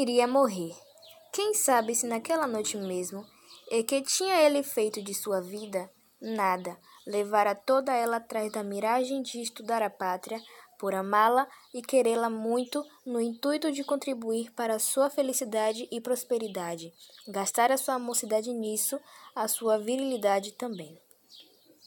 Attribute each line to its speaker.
Speaker 1: iria morrer. Quem sabe se naquela noite mesmo, e que tinha ele feito de sua vida? Nada. Levara toda ela atrás da miragem de estudar a pátria, por amá-la e querê-la muito, no intuito de contribuir para a sua felicidade e prosperidade. Gastara sua mocidade nisso, a sua virilidade também.